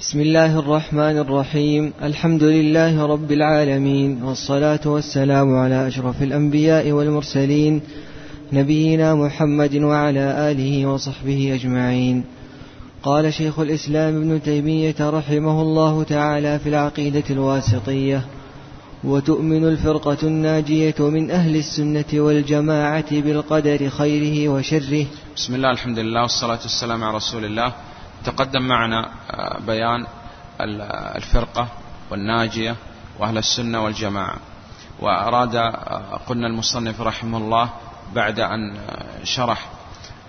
بسم الله الرحمن الرحيم. الحمد لله رب العالمين والصلاة والسلام على أشرف الأنبياء والمرسلين نبينا محمد وعلى آله وصحبه أجمعين. قال شيخ الإسلام ابن تيمية رحمه الله تعالى في العقيدة الواسطية وتؤمن الفرقة الناجية من أهل السنة والجماعة بالقدر خيره وشره. بسم الله الحمد لله والصلاة والسلام على رسول الله. تقدم معنا آه، بيان الفرقة والناجية وأهل السنة والجماعة. وأراد آه، قلنا المصنف رحمه الله بعد أن آه، شرح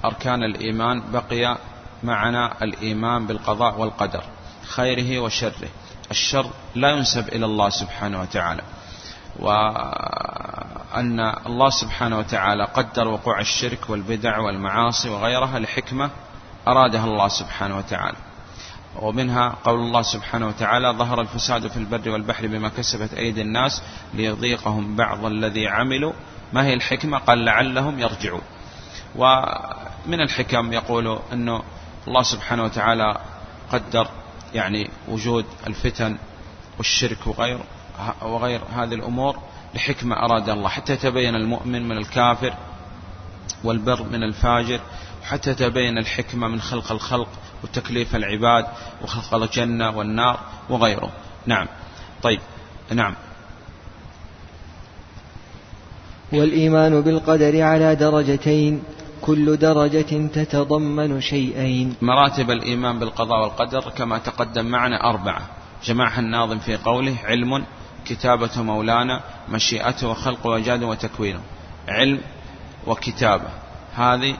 أركان الإيمان بقي معنا الإيمان بالقضاء والقدر خيره وشره. الشر لا ينسب إلى الله سبحانه وتعالى. وأن الله سبحانه وتعالى قدر وقوع الشرك والبدع والمعاصي وغيرها لحكمة أرادها الله سبحانه وتعالى. ومنها قول الله سبحانه وتعالى ظهر الفساد في البر والبحر بما كسبت أيدي الناس ليضيقهم بعض الذي عملوا. ما هي الحكمة؟ قال لعلهم يرجعون. ومن الحكم يقول أنه الله سبحانه وتعالى قدر يعني وجود الفتن والشرك وغير وغير هذه الأمور لحكمة أراد الله. حتى يتبين المؤمن من الكافر والبر من الفاجر حتى تبين الحكمة من خلق الخلق وتكليف العباد وخلق الجنة والنار وغيره. نعم. طيب. نعم. والإيمان بالقدر على درجتين كل درجة تتضمن شيئين. مراتب الإيمان بالقضاء والقدر كما تقدم معنا أربعة. جمعها الناظم في قوله علم كتابة مولانا مشيئته وخلقه وجاده وتكوينه. علم وكتابة. هذه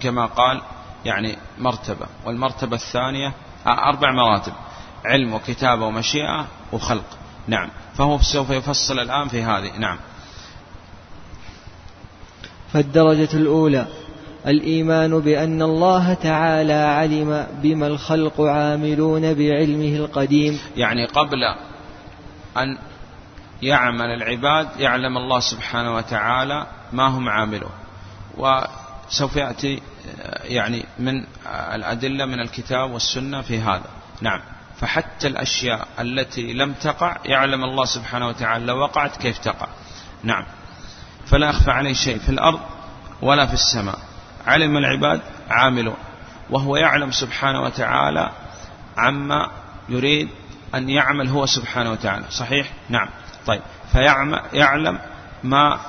كما قال يعني مرتبة والمرتبة الثانية أربع مراتب علم وكتابة ومشيئة وخلق. نعم. فهو سوف يفصل الآن في هذه. نعم. فالدرجة الأولى الإيمان بأن الله تعالى علم بما الخلق عاملون بعلمه القديم. يعني قبل أن يعمل العباد يعلم الله سبحانه وتعالى ما هم عاملون. وسوف يأتي يعني من الأدلة من الكتاب والسنة في هذا. نعم. فحتى الأشياء التي لم تقع يعلم الله سبحانه وتعالى لو وقعت كيف تقع. نعم. فلا يخفى عليه شيء في الأرض ولا في السماء. علم العباد عاملون. وهو يعلم سبحانه وتعالى عما يريد أن يعمل هو سبحانه وتعالى. صحيح؟ نعم. طيب. فيعلم ما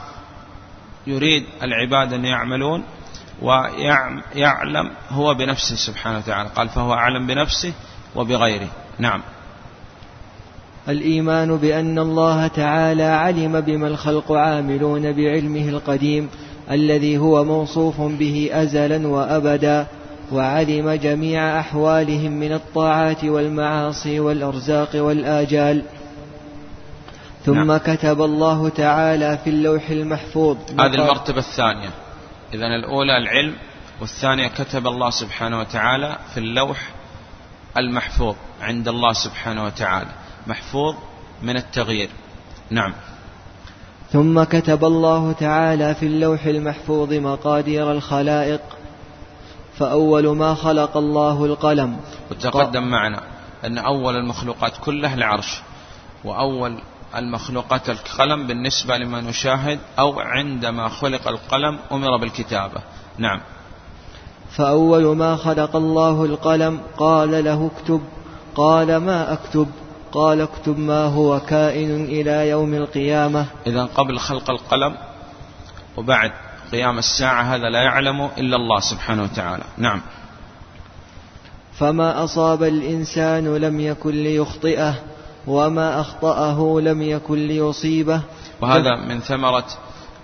يريد العباد أن يعملون ويعلم هو بنفسه سبحانه وتعالى. قال فهو أعلم بنفسه وبغيره. نعم. الإيمان بأن الله تعالى علم بما الخلق عاملون بعلمه القديم الذي هو موصوف به أزلا وأبدا وعلم جميع أحوالهم من الطاعات والمعاصي والأرزاق والآجال. ثم نعم. كتب الله تعالى في اللوح المحفوظ. هذه المرتبة الثانية. إذا الأولى العلم والثانية كتب الله سبحانه وتعالى في اللوح المحفوظ عند الله سبحانه وتعالى. محفوظ من التغيير. نعم. ثم كتب الله تعالى في اللوح المحفوظ مقادير الخلائق. فأول ما خلق الله القلم. وتقدم معنا أن أول المخلوقات كلها العرش وأول المخلوقات القلم بالنسبة لما نشاهد أو عندما خلق القلم أمر بالكتابة. نعم. فأول ما خلق الله القلم قال له اكتب. قال ما أكتب؟ قال اكتب ما هو كائن إلى يوم القيامة. إذا قبل خلق القلم وبعد قيام الساعة هذا لا يعلم إلا الله سبحانه وتعالى. نعم. فما أصاب الإنسان لم يكن ليخطئه. وما أخطأه لم يكن ليصيبه. وهذا من ثمرة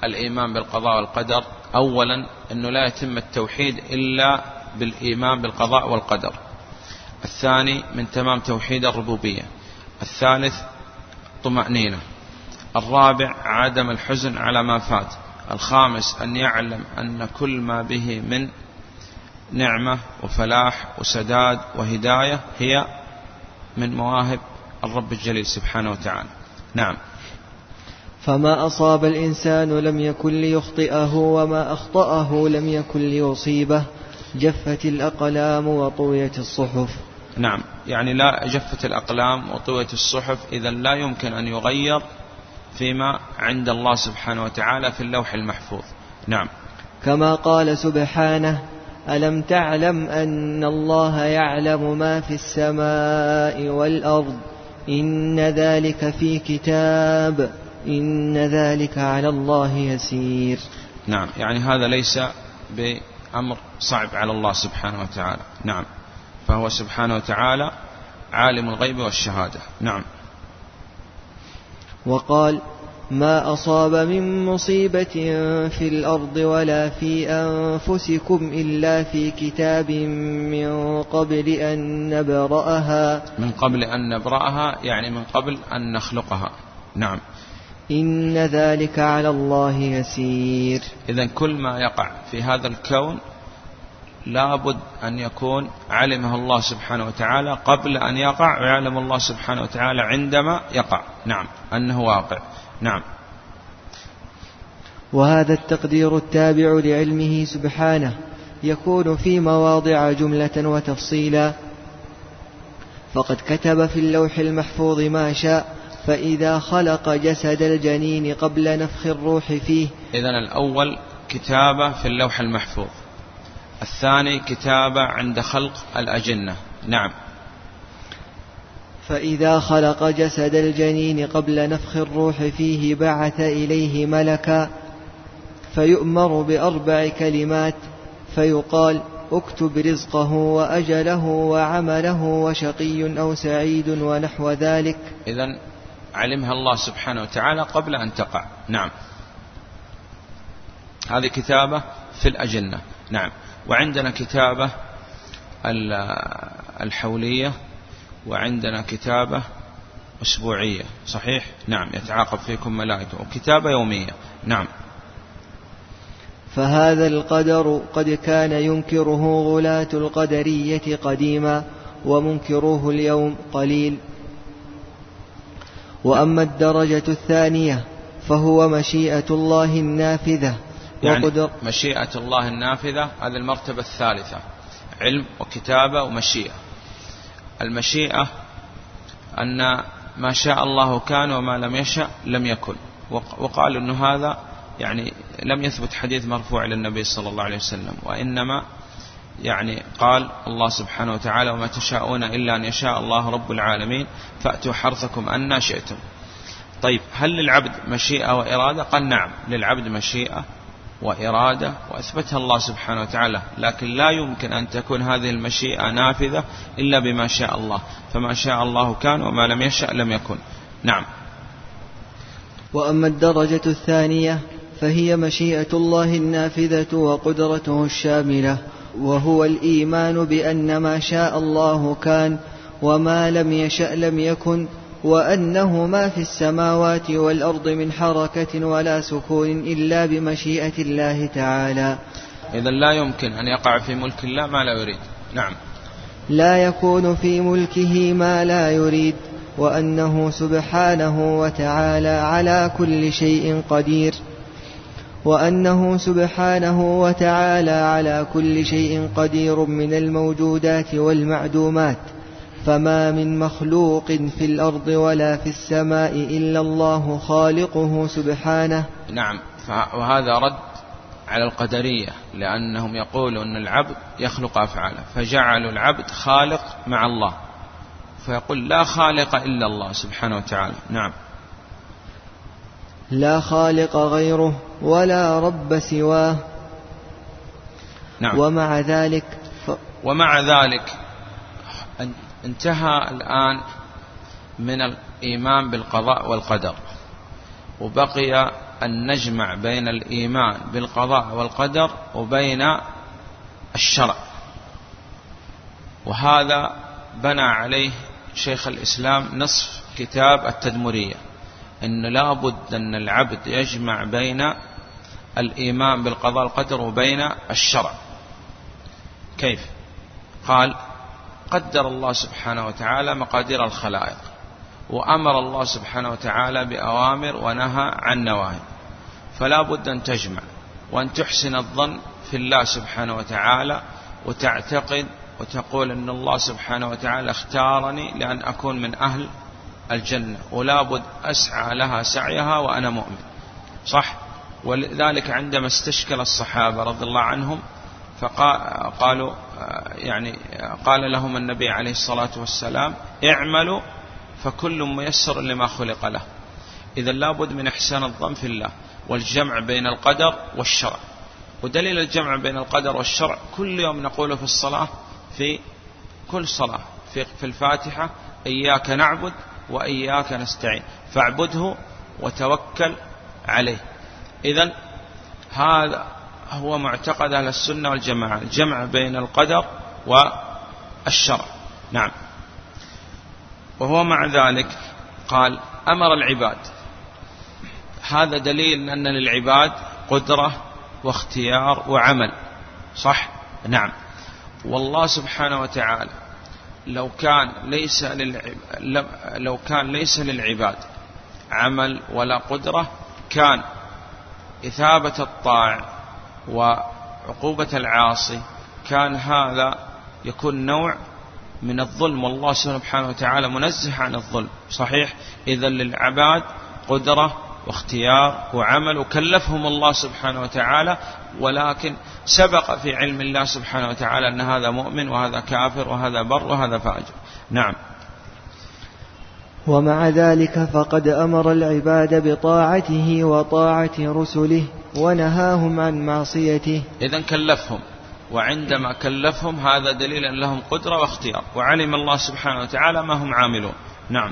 الإيمان بالقضاء والقدر. أولا أنه لا يتم التوحيد إلا بالإيمان بالقضاء والقدر. الثاني من تمام توحيد الربوبية. الثالث طمأنينة. الرابع عدم الحزن على ما فات. الخامس أن يعلم أن كل ما به من نعمة وفلاح وسداد وهداية هي من مواهب الرب الجليل سبحانه وتعالى. نعم. فما أصاب الإنسان لم يكن ليخطئه وما أخطأه لم يكن ليصيبه جفت الأقلام وطويت الصحف. نعم. يعني لا جفت الأقلام وطويت الصحف إذا لا يمكن أن يغير فيما عند الله سبحانه وتعالى في اللوح المحفوظ. نعم. كما قال سبحانه ألم تعلم أن الله يعلم ما في السماء والأرض؟ إن ذلك في كتاب إن ذلك على الله يسير. نعم يعني هذا ليس بأمر صعب على الله سبحانه وتعالى. نعم فهو سبحانه وتعالى عالم الغيب والشهادة. نعم. وقال ما أصاب من مصيبة في الأرض ولا في أنفسكم إلا في كتاب من قبل أن نبرأها من قبل أن نبرأها يعني من قبل أن نخلقها. نعم. إن ذلك على الله يسير. إذا كل ما يقع في هذا الكون لابد أن يكون علمه الله سبحانه وتعالى. قبل أن يقع ويعلم الله سبحانه وتعالى عندما يقع. نعم. أنه واقع. نعم. وهذا التقدير التابع لعلمه سبحانه يكون في مواضع جملة وتفصيلا. فقد كتب في اللوح المحفوظ ما شاء فإذا خلق جسد الجنين قبل نفخ الروح فيه. إذا الأول كتابة في اللوح المحفوظ الثاني كتابة عند خلق الأجنة. نعم. فإذا خلق جسد الجنين قبل نفخ الروح فيه بعث إليه ملكا فيؤمر بأربع كلمات فيقال اكتب رزقه وأجله وعمله وشقي أو سعيد ونحو ذلك. إذا علمها الله سبحانه وتعالى قبل أن تقع. نعم. هذه كتابة في الأجنة. نعم. وعندنا كتابة الحولية وعندنا كتابة أسبوعية. صحيح؟ نعم يتعاقب فيكم ملائكة. وكتابة يومية. نعم. فهذا القدر قد كان ينكره غلاة القدرية قديما ومنكروه اليوم قليل. وأما الدرجة الثانية فهو مشيئة الله النافذة. يعني وقدر مشيئة الله النافذة هذه المرتبة الثالثة. علم وكتابة ومشيئة. المشيئة أن ما شاء الله كان وما لم يشأ لم يكن. وقال أن هذا يعني لم يثبت حديث مرفوع للنبي صلى الله عليه وسلم وإنما يعني قال الله سبحانه وتعالى وما تشاءون إلا أن يشاء الله رب العالمين فأتوا حرثكم أن شئتم. طيب هل للعبد مشيئة وإرادة؟ قال نعم للعبد مشيئة وإرادة وأثبتها الله سبحانه وتعالى. لكن لا يمكن أن تكون هذه المشيئة نافذة إلا بما شاء الله. فما شاء الله كان وما لم يشأ لم يكن. نعم. وأما الدرجة الثانية فهي مشيئة الله النافذة وقدرته الشاملة وهو الإيمان بأن ما شاء الله كان وما لم يشأ لم يكن وأنه ما في السماوات والأرض من حركة ولا سكون إلا بمشيئة الله تعالى. إذا لا يمكن أن يقع في ملك الله ما لا يريد. نعم. لا يكون في ملكه ما لا يريد وأنه سبحانه وتعالى على كل شيء قدير. وأنه سبحانه وتعالى على كل شيء قدير من الموجودات والمعدومات. فما من مخلوق في الأرض ولا في السماء إلا الله خالقه سبحانه نعم. وهذا رد على القدرية لأنهم يقولون أن العبد يخلق أفعاله فجعلوا العبد خالق مع الله. فيقول لا خالق إلا الله سبحانه وتعالى. نعم. لا خالق غيره ولا رب سواه. نعم. ومع ذلك ف... ومع ذلك انتهى الآن من الإيمان بالقضاء والقدر وبقي أن نجمع بين الإيمان بالقضاء والقدر وبين الشرع. وهذا بنى عليه شيخ الإسلام نصف كتاب التدمرية أن لا بد أن العبد يجمع بين الإيمان بالقضاء والقدر وبين الشرع. كيف؟ قال قدر الله سبحانه وتعالى مقادير الخلائق وأمر الله سبحانه وتعالى بأوامر ونهى عن نواهي. فلا بد أن تجمع وأن تحسن الظن في الله سبحانه وتعالى وتعتقد وتقول أن الله سبحانه وتعالى اختارني لأن أكون من أهل الجنة ولا بد أسعى لها سعيها وأنا مؤمن. صح؟ ولذلك عندما استشكل الصحابة رضي الله عنهم فقالوا يعني قال لهم النبي عليه الصلاة والسلام اعملوا فكل ميسر لما خلق له. إذا لابد من إحسان الظن في الله والجمع بين القدر والشرع. ودليل الجمع بين القدر والشرع كل يوم نقوله في الصلاة في كل صلاة في, في الفاتحة إياك نعبد وإياك نستعين فاعبده وتوكل عليه. إذا هذا هو معتقد أهل السنة والجماعة الجمع بين القدر والشرع. نعم. وهو مع ذلك قال أمر العباد. هذا دليل أن للعباد قدرة واختيار وعمل. صح؟ نعم. والله سبحانه وتعالى لو كان ليس لو كان ليس للعباد عمل ولا قدرة كان إثابة الطاع وعقوبة العاصي كان هذا يكون نوع من الظلم. والله سبحانه وتعالى منزه عن الظلم. صحيح إذا للعباد قدرة واختيار وعمل وكلفهم الله سبحانه وتعالى ولكن سبق في علم الله سبحانه وتعالى أن هذا مؤمن وهذا كافر وهذا بر وهذا فاجر. نعم. ومع ذلك فقد أمر العباد بطاعته وطاعة رسله ونهاهم عن معصيته. إذا كلفهم وعندما كلفهم هذا دليل أن لهم قدرة واختيار وعلم الله سبحانه وتعالى ما هم عاملون. نعم.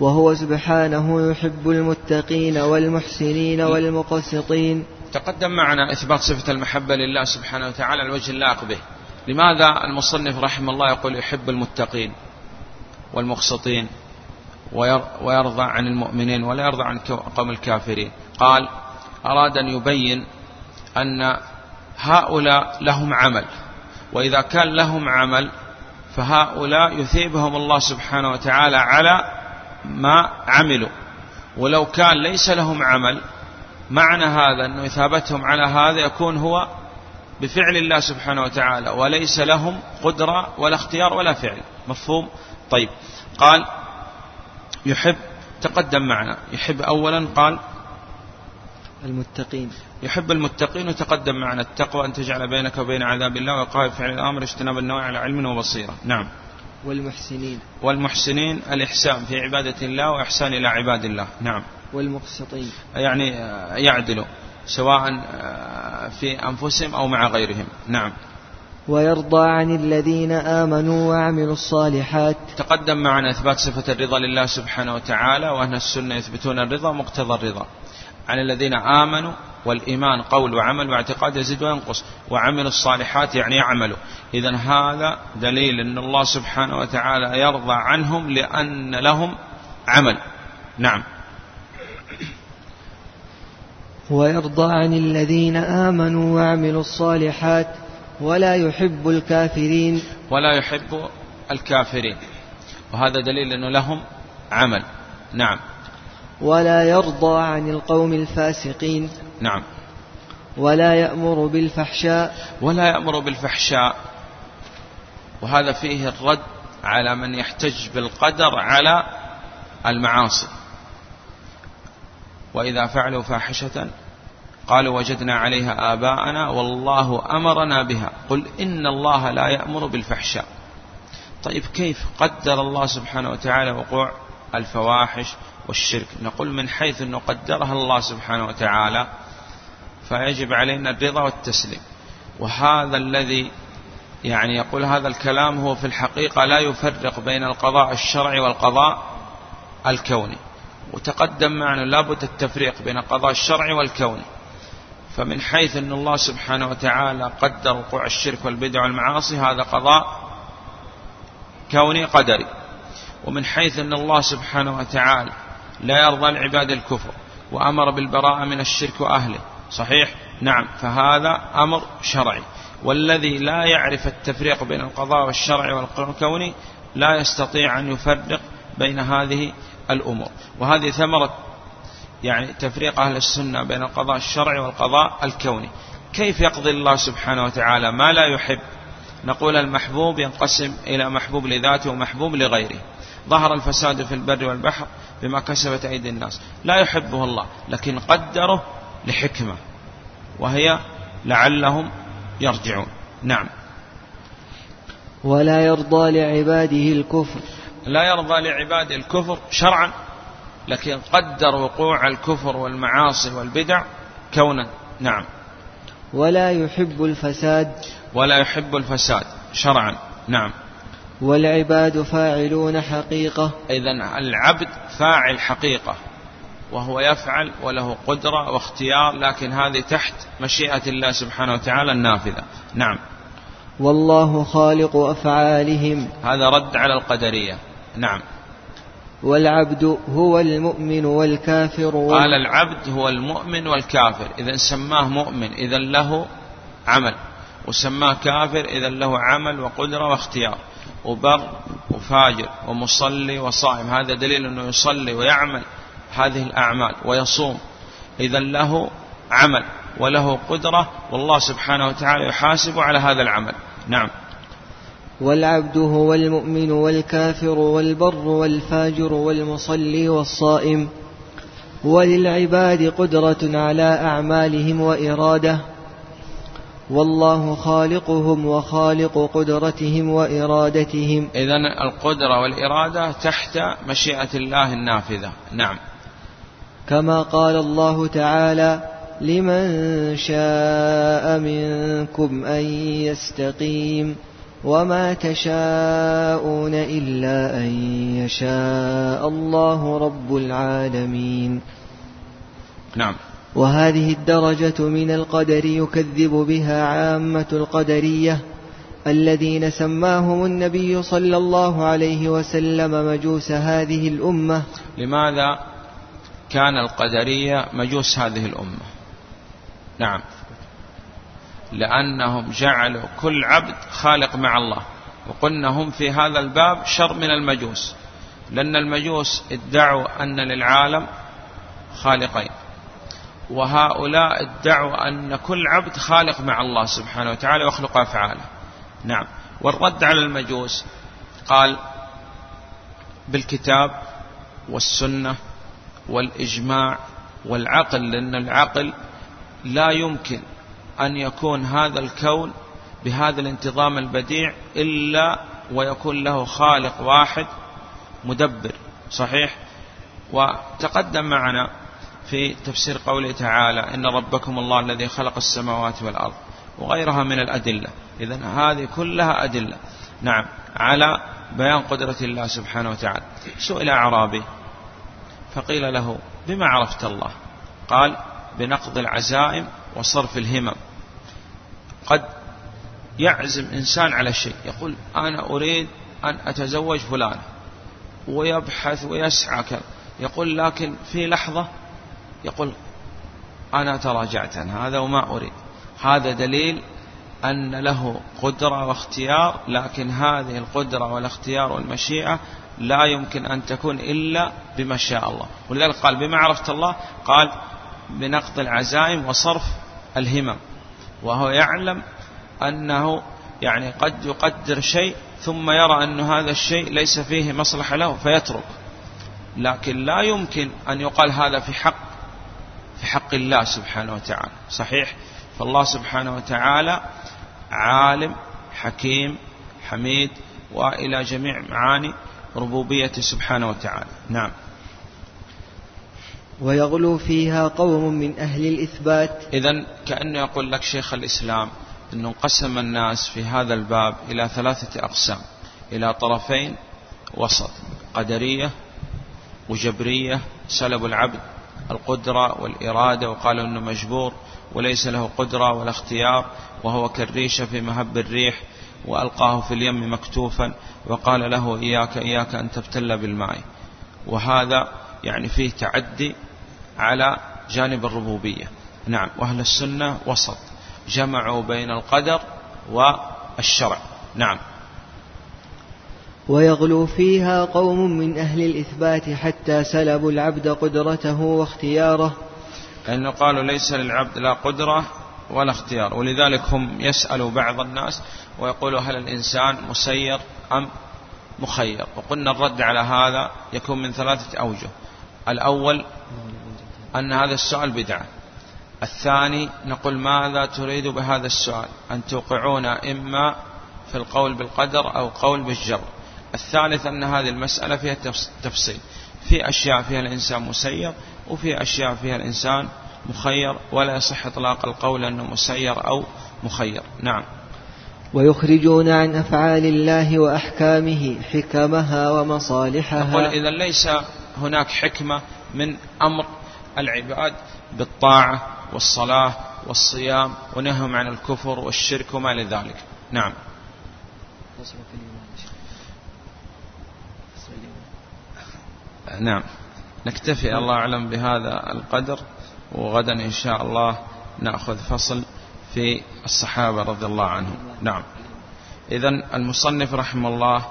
وهو سبحانه يحب المتقين والمحسنين والمقسطين. تقدم معنا إثبات صفة المحبة لله سبحانه وتعالى على الوجه اللائق به لماذا المصنف رحمه الله يقول يحب المتقين؟ والمقسطين ويرضى عن المؤمنين ولا يرضى عن قوم الكافرين. قال أراد أن يبين أن هؤلاء لهم عمل وإذا كان لهم عمل فهؤلاء يثيبهم الله سبحانه وتعالى على ما عملوا. ولو كان ليس لهم عمل معنى هذا أنه إثابتهم على هذا يكون هو بفعل الله سبحانه وتعالى وليس لهم قدرة ولا اختيار ولا فعل. مفهوم؟ طيب. قال يحب تقدم معنا. يحب أولا قال المتقين. يحب المتقين وتقدم معنا. التقوى أن تجعل بينك وبين عذاب الله وقال فعل الأمر اجتناب النواهي على علم وبصيرة. نعم. والمحسنين. والمحسنين الإحسان في عبادة الله وإحسان إلى عباد الله. نعم. والمقسطين. يعني آه، يعدلوا سواء آه، في أنفسهم أو مع غيرهم. نعم. ويرضى عن الذين آمنوا وعملوا الصالحات. تقدم معنا إثبات صفة الرضا لله سبحانه وتعالى وأن السنة يثبتون الرضا مقتضى الرضا. عن الذين آمنوا والإيمان قول وعمل واعتقاد يزيد وينقص وعمل الصالحات يعني يعملوا إذا هذا دليل أن الله سبحانه وتعالى يرضى عنهم لأن لهم عمل. نعم. ويرضى عن الذين آمنوا وعملوا الصالحات. ولا يحب الكافرين. ولا يحب الكافرين. وهذا دليل أنه لهم عمل. نعم. ولا يرضى عن القوم الفاسقين. نعم. ولا يأمر بالفحشاء. ولا يأمر بالفحشاء. وهذا فيه الرد على من يحتج بالقدر على المعاصي. وإذا فعلوا فاحشة قالوا وجدنا عليها آباءنا والله أمرنا بها. قل إن الله لا يأمر بالفحشاء. طيب كيف قدر الله سبحانه وتعالى وقوع الفواحش والشرك؟ نقول من حيث أنه قدرها الله سبحانه وتعالى فيجب علينا الرضا والتسليم. وهذا الذي يعني يقول هذا الكلام هو في الحقيقة لا يفرق بين القضاء الشرعي والقضاء الكوني. وتقدم معنا لابد التفريق بين القضاء الشرعي والكوني. فمن حيث أن الله سبحانه وتعالى قدر وقوع الشرك والبدع والمعاصي هذا قضاء كوني قدري. ومن حيث أن الله سبحانه وتعالى لا يرضى العباد الكفر وأمر بالبراءة من الشرك وأهله. صحيح؟ نعم. فهذا أمر شرعي. والذي لا يعرف التفريق بين القضاء والشرع والكوني لا يستطيع أن يفرق بين هذه الأمور. وهذه ثمرة يعني تفريق أهل السنة بين القضاء الشرعي والقضاء الكوني. كيف يقضي الله سبحانه وتعالى ما لا يحب؟ نقول المحبوب ينقسم إلى محبوب لذاته ومحبوب لغيره. ظهر الفساد في البر والبحر بما كسبت أيدي الناس. لا يحبه الله لكن قدره لحكمة وهي لعلهم يرجعون. نعم. ولا يرضى لعباده الكفر. لا يرضى لعباده الكفر شرعا. لكن قدر وقوع الكفر والمعاصي والبدع كونا. نعم. ولا يحب الفساد. ولا يحب الفساد شرعا. نعم. والعباد فاعلون حقيقة. إذا العبد فاعل حقيقة وهو يفعل وله قدرة واختيار لكن هذه تحت مشيئة الله سبحانه وتعالى النافذة. نعم. والله خالق أفعالهم. هذا رد على القدرية. نعم. والعبد هو المؤمن والكافر وال... قال العبد هو المؤمن والكافر. إذا سماه مؤمن إذا له عمل. وسماه كافر إذا له عمل وقدرة واختيار. وبر وفاجر ومصلي وصائم. هذا دليل أنه يصلي ويعمل هذه الأعمال ويصوم. إذا له عمل وله قدرة والله سبحانه وتعالى يحاسب على هذا العمل. نعم. والعبد هو المؤمن والكافر والبر والفاجر والمصلي والصائم. وللعباد قدرة على أعمالهم وإرادة. والله خالقهم وخالق قدرتهم وإرادتهم. إذا القدرة والإرادة تحت مشيئة الله النافذة. نعم. كما قال الله تعالى لمن شاء منكم أن يستقيم. وما تشاءون إلا أن يشاء الله رب العالمين نعم. وهذه الدرجة من القدر يكذب بها عامة القدرية الذين سماهم النبي صلى الله عليه وسلم مجوس هذه الأمة. لماذا كان القدرية مجوس هذه الأمة؟ نعم. لأنهم جعلوا كل عبد خالق مع الله. وقلنا هم في هذا الباب شر من المجوس لأن المجوس ادعوا أن للعالم خالقين. وهؤلاء ادعوا أن كل عبد خالق مع الله سبحانه وتعالى ويخلق أفعاله نعم. والرد على المجوس قال بالكتاب والسنة والإجماع والعقل لأن العقل لا يمكن أن يكون هذا الكون بهذا الانتظام البديع إلا ويكون له خالق واحد مدبر صحيح؟ وتقدم معنا في تفسير قوله تعالى إن ربكم الله الذي خلق السماوات والأرض وغيرها من الأدلة. إذا هذه كلها أدلة. نعم على بيان قدرة الله سبحانه وتعالى. سئل أعرابي فقيل له بما عرفت الله؟ قال بنقض العزائم وصرف الهمم. قد يعزم إنسان على شيء. يقول أنا أريد أن أتزوج فلانة ويبحث ويسعى يقول لكن في لحظة يقول أنا تراجعت عن هذا وما أريد. هذا دليل أن له قدرة واختيار لكن هذه القدرة والاختيار والمشيئة لا يمكن أن تكون إلا بما شاء الله. ولذلك قال بما عرفت الله قال بنقض العزائم وصرف الهمم. وهو يعلم أنه يعني قد يقدر شيء ثم يرى أن هذا الشيء ليس فيه مصلحة له فيترك. لكن لا يمكن أن يقال هذا في حق في حق الله سبحانه وتعالى. صحيح؟ فالله سبحانه وتعالى عالم حكيم حميد وإلى جميع معاني ربوبيته سبحانه وتعالى. نعم. ويغلو فيها قوم من أهل الإثبات. إذا كأنه يقول لك شيخ الإسلام أنه انقسم الناس في هذا الباب إلى ثلاثة أقسام. إلى طرفين وسط قدرية وجبرية سلب العبد القدرة والإرادة وقالوا أنه مجبور وليس له قدرة ولا اختيار وهو كالريشة في مهب الريح وألقاه في اليم مكتوفا وقال له إياك إياك أن تبتل بالماء. وهذا يعني فيه تعدي على جانب الربوبية. نعم وأهل السنة وسط. جمعوا بين القدر والشرع. نعم. ويغلو فيها قوم من أهل الإثبات حتى سلبوا العبد قدرته واختياره. لأنه قالوا ليس للعبد لا قدرة ولا اختيار. ولذلك هم يسألوا بعض الناس ويقولوا هل الإنسان مسير أم مخير. وقلنا الرد على هذا يكون من ثلاثة أوجه. الأول أن هذا السؤال بدعة. الثاني نقول ماذا تريد بهذا السؤال؟ أن توقعونا إما في القول بالقدر أو قول بالجبر الثالث أن هذه المسألة فيها تفصيل. في أشياء فيها الإنسان مسير وفي أشياء فيها الإنسان مخير ولا يصح إطلاق القول أنه مسير أو مخير. نعم. ويخرجون عن أفعال الله وأحكامه حكمها ومصالحها. نقول إذا ليس هناك حكمة من أمر العباد بالطاعة والصلاة والصيام ونههم عن الكفر والشرك وما لذلك نعم. نعم. نكتفي الله أعلم بهذا القدر وغدا إن شاء الله نأخذ فصل في الصحابة رضي الله عنهم. نعم. إذا المصنف رحمه الله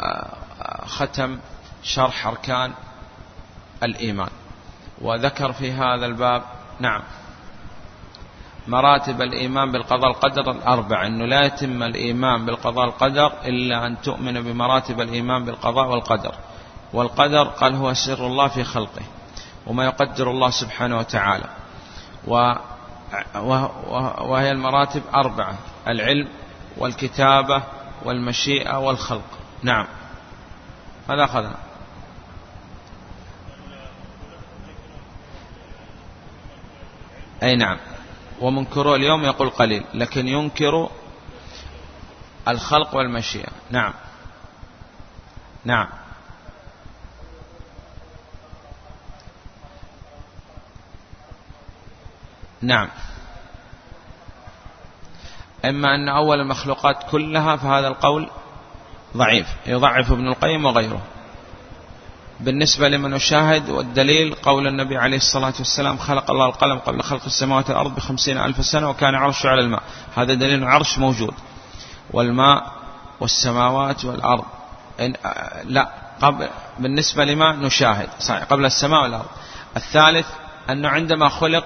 آه، ختم شرح أركان الإيمان. وذكر في هذا الباب نعم مراتب الإيمان بالقضاء القدر الأربع أنه لا يتم الإيمان بالقضاء القدر إلا أن تؤمن بمراتب الإيمان بالقضاء والقدر والقدر قال هو سر الله في خلقه وما يقدر الله سبحانه وتعالى وهي المراتب أربعة العلم والكتابة والمشيئة والخلق نعم هذا أخذنا أي نعم. ومنكره اليوم يقول قليل لكن ينكر الخلق والمشيئة. نعم. نعم. نعم. إما أن أول المخلوقات كلها فهذا القول ضعيف. يضعف ابن القيم وغيره. بالنسبة لمن يشاهد والدليل قول النبي عليه الصلاة والسلام خلق الله القلم قبل خلق السماوات والأرض بخمسين ألف سنة وكان عرشه على الماء. هذا دليل عرش موجود. والماء والسماوات والأرض. إن لا قبل بالنسبة لما نشاهد. صحيح قبل السماء والأرض. الثالث أنه عندما خلق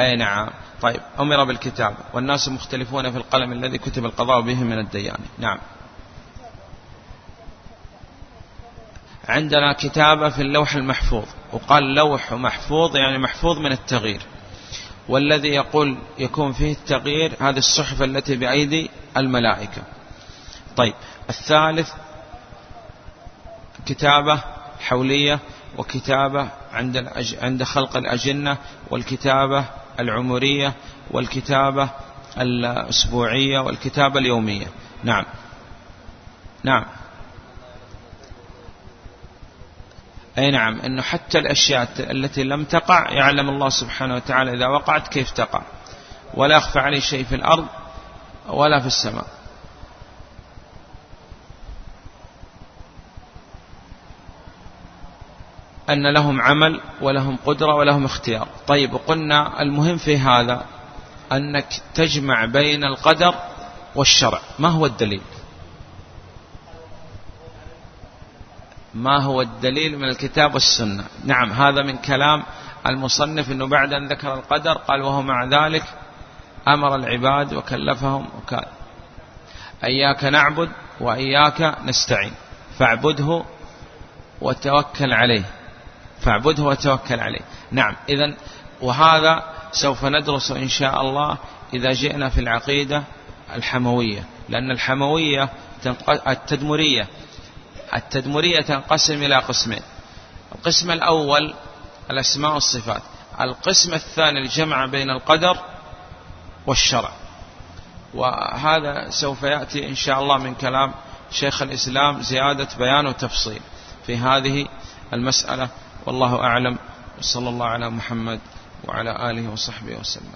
أي نعم. طيب أمر بالكتاب والناس مختلفون في القلم الذي كتب القضاء به من الديان. نعم. عندنا كتابة في اللوح المحفوظ وقال لوح محفوظ يعني محفوظ من التغيير. والذي يقول يكون فيه التغيير هذه الصحف التي بأيدي الملائكة. طيب الثالث كتابة حولية وكتابة عند عند خلق الأجنة والكتابة العمرية والكتابة الأسبوعية والكتابة اليومية. نعم. نعم. أي نعم أنه حتى الأشياء التي لم تقع يعلم الله سبحانه وتعالى إذا وقعت كيف تقع. ولا يخفى عليه شيء في الأرض ولا في السماء. أن لهم عمل ولهم قدرة ولهم اختيار. طيب وقلنا المهم في هذا أنك تجمع بين القدر والشرع. ما هو الدليل؟ ما هو الدليل من الكتاب والسنة. نعم هذا من كلام المصنف أنه بعد أن ذكر القدر قال وهو مع ذلك أمر العباد وكلفهم وكان. إياك نعبد وإياك نستعين. فاعبده وتوكل عليه. فاعبده وتوكل عليه. نعم إذا وهذا سوف ندرس إن شاء الله إذا جئنا في العقيدة الحموية. لأن الحموية التدمرية. التدمرية تنقسم إلى قسمين. القسم الأول الأسماء والصفات. القسم الثاني الجمع بين القدر والشرع. وهذا سوف يأتي إن شاء الله من كلام شيخ الإسلام زيادة بيان وتفصيل في هذه المسألة. والله أعلم. وصلى الله على محمد وعلى آله وصحبه وسلم.